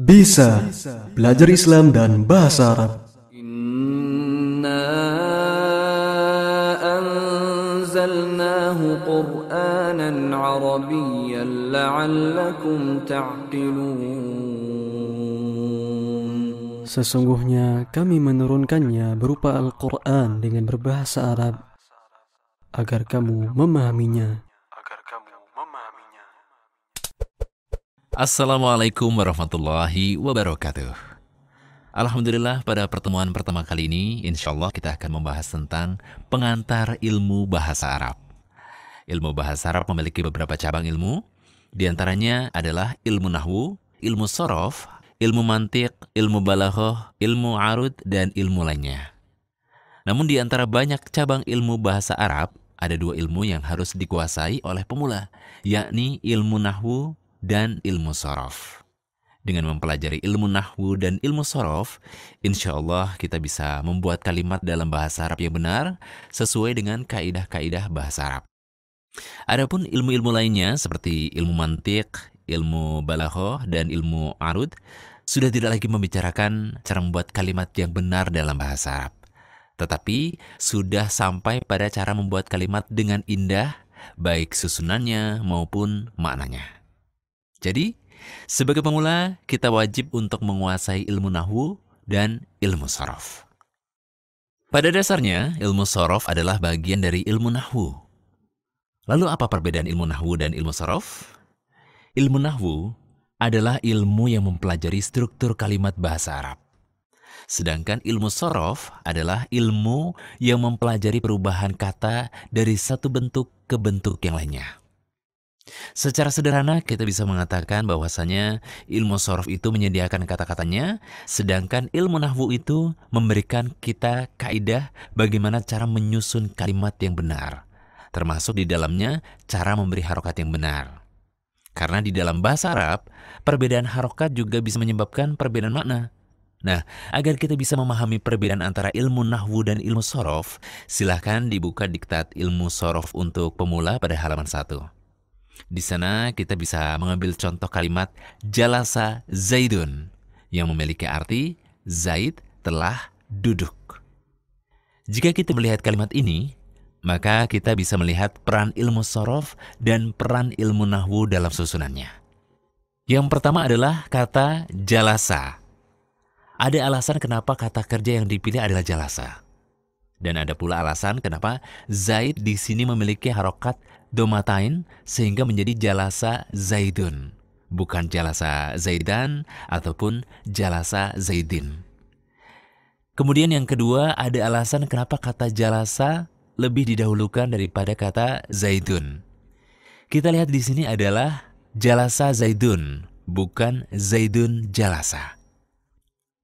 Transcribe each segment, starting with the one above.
Bisa belajar Islam dan bahasa Arab. Inna anzalnahu Qur'anan Arabiyyan la'allakum ta'qilun. Sesungguhnya kami menurunkannya berupa Al-Qur'an dengan berbahasa Arab agar kamu memahaminya. Assalamualaikum warahmatullahi wabarakatuh. Alhamdulillah pada pertemuan pertama kali ini insya Allah kita akan membahas tentang pengantar ilmu bahasa Arab. Ilmu bahasa Arab memiliki beberapa cabang ilmu, di antaranya adalah ilmu nahwu, ilmu sorof, ilmu mantik, ilmu balaghah, ilmu arud, dan ilmu lainnya. Namun di antara banyak cabang ilmu bahasa Arab, ada dua ilmu yang harus dikuasai oleh pemula, yakni ilmu nahwu dan ilmu sorof. Dengan mempelajari ilmu nahwu dan ilmu sorof, insya Allah kita bisa membuat kalimat dalam bahasa Arab yang benar sesuai dengan kaidah-kaidah bahasa Arab. Adapun ilmu-ilmu lainnya seperti ilmu mantik, ilmu balaghah, dan ilmu arud sudah tidak lagi membicarakan cara membuat kalimat yang benar dalam bahasa Arab. Tetapi sudah sampai pada cara membuat kalimat dengan indah, baik susunannya maupun maknanya. Jadi, sebagai pemula, kita wajib untuk menguasai ilmu nahwu dan ilmu sorof. Pada dasarnya, ilmu sorof adalah bagian dari ilmu nahwu. Lalu apa perbedaan ilmu nahwu dan ilmu sorof? Ilmu nahwu adalah ilmu yang mempelajari struktur kalimat bahasa Arab. Sedangkan ilmu sorof adalah ilmu yang mempelajari perubahan kata dari satu bentuk ke bentuk yang lainnya. Secara sederhana kita bisa mengatakan bahwasanya ilmu sorof itu menyediakan kata-katanya, sedangkan ilmu nahwu itu memberikan kita kaidah bagaimana cara menyusun kalimat yang benar, termasuk di dalamnya cara memberi harokat yang benar. Karena di dalam bahasa Arab, perbedaan harokat juga bisa menyebabkan perbedaan makna. Nah, agar kita bisa memahami perbedaan antara ilmu nahwu dan ilmu sorof, silahkan dibuka diktat ilmu sorof untuk pemula pada halaman 1. Di sana kita bisa mengambil contoh kalimat jalasa zaidun yang memiliki arti Zaid telah duduk. Jika kita melihat kalimat ini, maka kita bisa melihat peran ilmu sorof dan peran ilmu nahwu dalam susunannya. Yang pertama adalah kata jalasa. Ada alasan kenapa kata kerja yang dipilih adalah jalasa. Dan ada pula alasan kenapa Zaid di sini memiliki harokat domatain sehingga menjadi jalasa Zaidun, bukan jalasa Zaidan ataupun jalasa Zaidin. Kemudian yang kedua ada alasan kenapa kata jalasa lebih didahulukan daripada kata Zaidun. Kita lihat di sini adalah jalasa Zaidun, bukan Zaidun jalasa.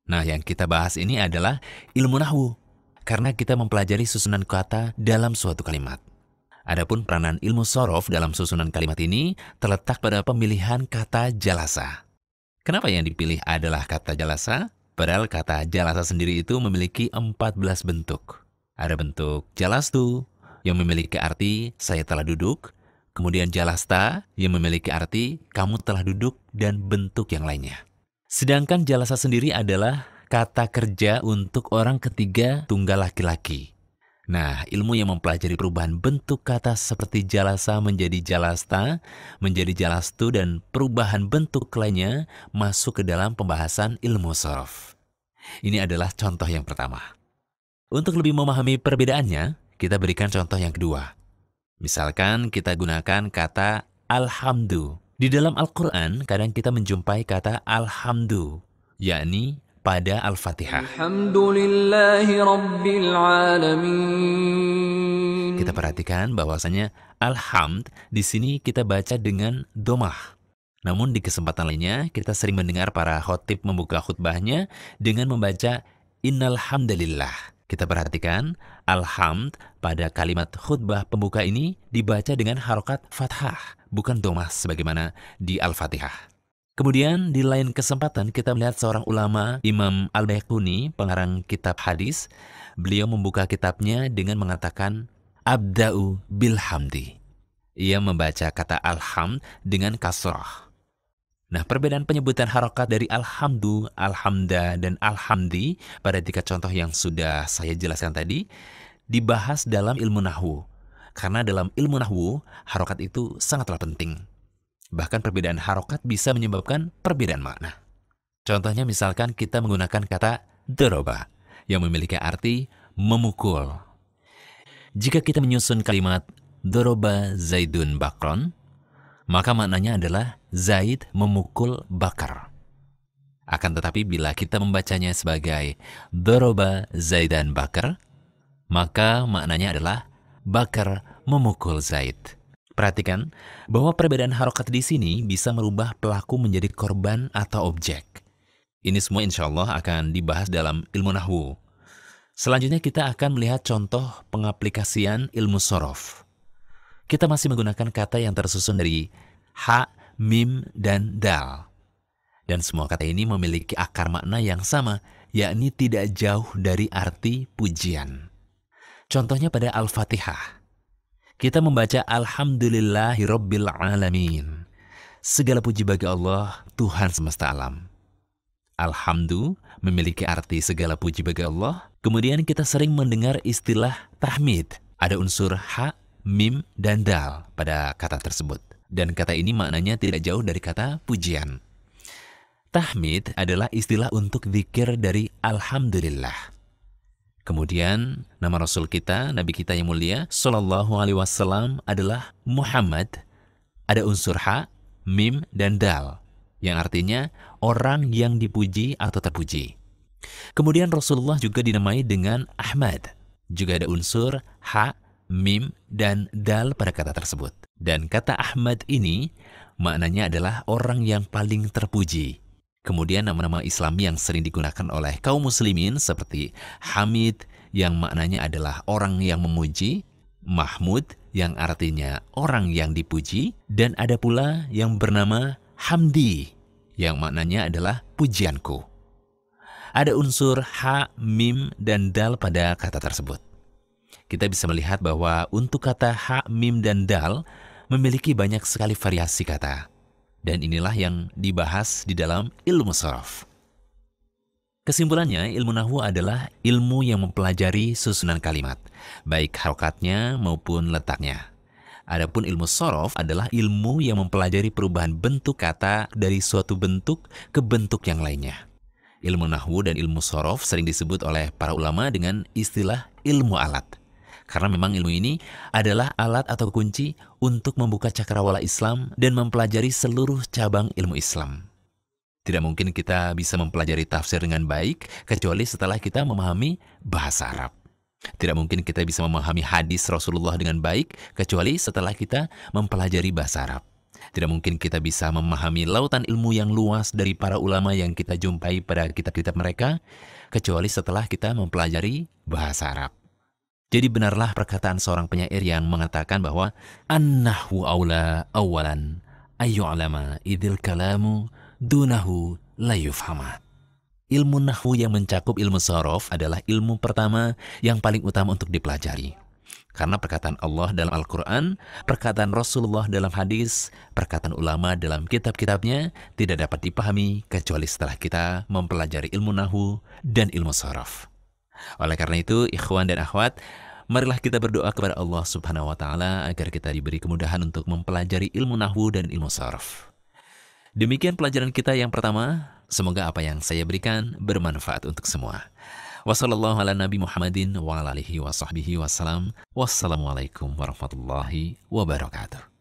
Nah, yang kita bahas ini adalah ilmu nahwu, karena kita mempelajari susunan kata dalam suatu kalimat. Adapun peranan ilmu sorof dalam susunan kalimat ini terletak pada pemilihan kata jalasa. Kenapa yang dipilih adalah kata jalasa? Padahal kata jalasa sendiri itu memiliki 14 bentuk. Ada bentuk jalastu yang memiliki arti saya telah duduk, kemudian jalasta yang memiliki arti kamu telah duduk dan bentuk yang lainnya. Sedangkan jalasa sendiri adalah kata kerja untuk orang ketiga tunggal laki-laki. Nah, ilmu yang mempelajari perubahan bentuk kata seperti jalasa menjadi jalasta, menjadi jalastu, dan perubahan bentuk lainnya masuk ke dalam pembahasan ilmu sorof. Ini adalah contoh yang pertama. Untuk lebih memahami perbedaannya, kita berikan contoh yang kedua. Misalkan kita gunakan kata alhamdu. Di dalam Al-Quran, kadang kita menjumpai kata alhamdu, yakni pada Al-Fatihah. Kita perhatikan bahwasanya alhamd di sini kita baca dengan domah. Namun di kesempatan lainnya, kita sering mendengar para khotib membuka khutbahnya dengan membaca innalhamdulillah. Kita perhatikan, alhamd pada kalimat khutbah pembuka ini dibaca dengan harokat fathah, bukan domah sebagaimana di Al-Fatihah. Kemudian di lain kesempatan kita melihat seorang ulama Imam Al-Baiquni, pengarang kitab hadis, beliau membuka kitabnya dengan mengatakan Abda'u bilhamdi. Ia membaca kata alhamd dengan kasrah. Nah, perbedaan penyebutan harokat dari alhamdu, alhamda, dan alhamdi pada tiga contoh yang sudah saya jelaskan tadi dibahas dalam ilmu nahwu. Karena dalam ilmu nahwu, harokat itu sangatlah penting. Bahkan perbedaan harokat bisa menyebabkan perbedaan makna. Contohnya misalkan kita menggunakan kata doroba yang memiliki arti memukul. Jika kita menyusun kalimat doroba zaidun bakron, maka maknanya adalah Zaid memukul Bakar. Akan tetapi bila kita membacanya sebagai Doroba Zaidan Bakar, maka maknanya adalah Bakar memukul Zaid. Perhatikan bahwa perbedaan harokat di sini bisa merubah pelaku menjadi korban atau objek. Ini semua insya Allah akan dibahas dalam ilmu nahwu. Selanjutnya kita akan melihat contoh pengaplikasian ilmu sorof kita masih menggunakan kata yang tersusun dari ha, mim, dan dal. Dan semua kata ini memiliki akar makna yang sama, yakni tidak jauh dari arti pujian. Contohnya pada Al-Fatihah. Kita membaca Alhamdulillahirabbil alamin. Segala puji bagi Allah, Tuhan semesta alam. Alhamdu memiliki arti segala puji bagi Allah. Kemudian kita sering mendengar istilah tahmid. Ada unsur ha, mim, dan dal pada kata tersebut. Dan kata ini maknanya tidak jauh dari kata pujian. Tahmid adalah istilah untuk zikir dari Alhamdulillah. Kemudian nama Rasul kita, Nabi kita yang mulia, Sallallahu Alaihi Wasallam adalah Muhammad. Ada unsur ha, mim, dan dal, yang artinya orang yang dipuji atau terpuji. Kemudian Rasulullah juga dinamai dengan Ahmad. Juga ada unsur ha, mim, dan dal pada kata tersebut. Dan kata Ahmad ini maknanya adalah orang yang paling terpuji. Kemudian nama-nama Islam yang sering digunakan oleh kaum muslimin seperti Hamid yang maknanya adalah orang yang memuji, Mahmud yang artinya orang yang dipuji, dan ada pula yang bernama Hamdi yang maknanya adalah pujianku. Ada unsur ha, mim, dan dal pada kata tersebut kita bisa melihat bahwa untuk kata ha, mim, dan dal memiliki banyak sekali variasi kata. Dan inilah yang dibahas di dalam ilmu sorof. Kesimpulannya, ilmu nahwu adalah ilmu yang mempelajari susunan kalimat, baik harokatnya maupun letaknya. Adapun ilmu sorof adalah ilmu yang mempelajari perubahan bentuk kata dari suatu bentuk ke bentuk yang lainnya. Ilmu nahwu dan ilmu sorof sering disebut oleh para ulama dengan istilah ilmu alat. Karena memang ilmu ini adalah alat atau kunci untuk membuka cakrawala Islam dan mempelajari seluruh cabang ilmu Islam. Tidak mungkin kita bisa mempelajari tafsir dengan baik kecuali setelah kita memahami bahasa Arab. Tidak mungkin kita bisa memahami hadis Rasulullah dengan baik kecuali setelah kita mempelajari bahasa Arab. Tidak mungkin kita bisa memahami lautan ilmu yang luas dari para ulama yang kita jumpai pada kitab-kitab mereka kecuali setelah kita mempelajari bahasa Arab. Jadi benarlah perkataan seorang penyair yang mengatakan bahwa annahu aula awalan alama idil kalamu dunahu layufhama. Ilmu nahwu yang mencakup ilmu sorof adalah ilmu pertama yang paling utama untuk dipelajari. Karena perkataan Allah dalam Al-Quran, perkataan Rasulullah dalam hadis, perkataan ulama dalam kitab-kitabnya tidak dapat dipahami kecuali setelah kita mempelajari ilmu nahu dan ilmu sorof. Oleh karena itu, ikhwan dan akhwat, marilah kita berdoa kepada Allah Subhanahu wa taala agar kita diberi kemudahan untuk mempelajari ilmu nahwu dan ilmu sarf. Demikian pelajaran kita yang pertama. Semoga apa yang saya berikan bermanfaat untuk semua. Wassalamualaikum warahmatullahi wabarakatuh.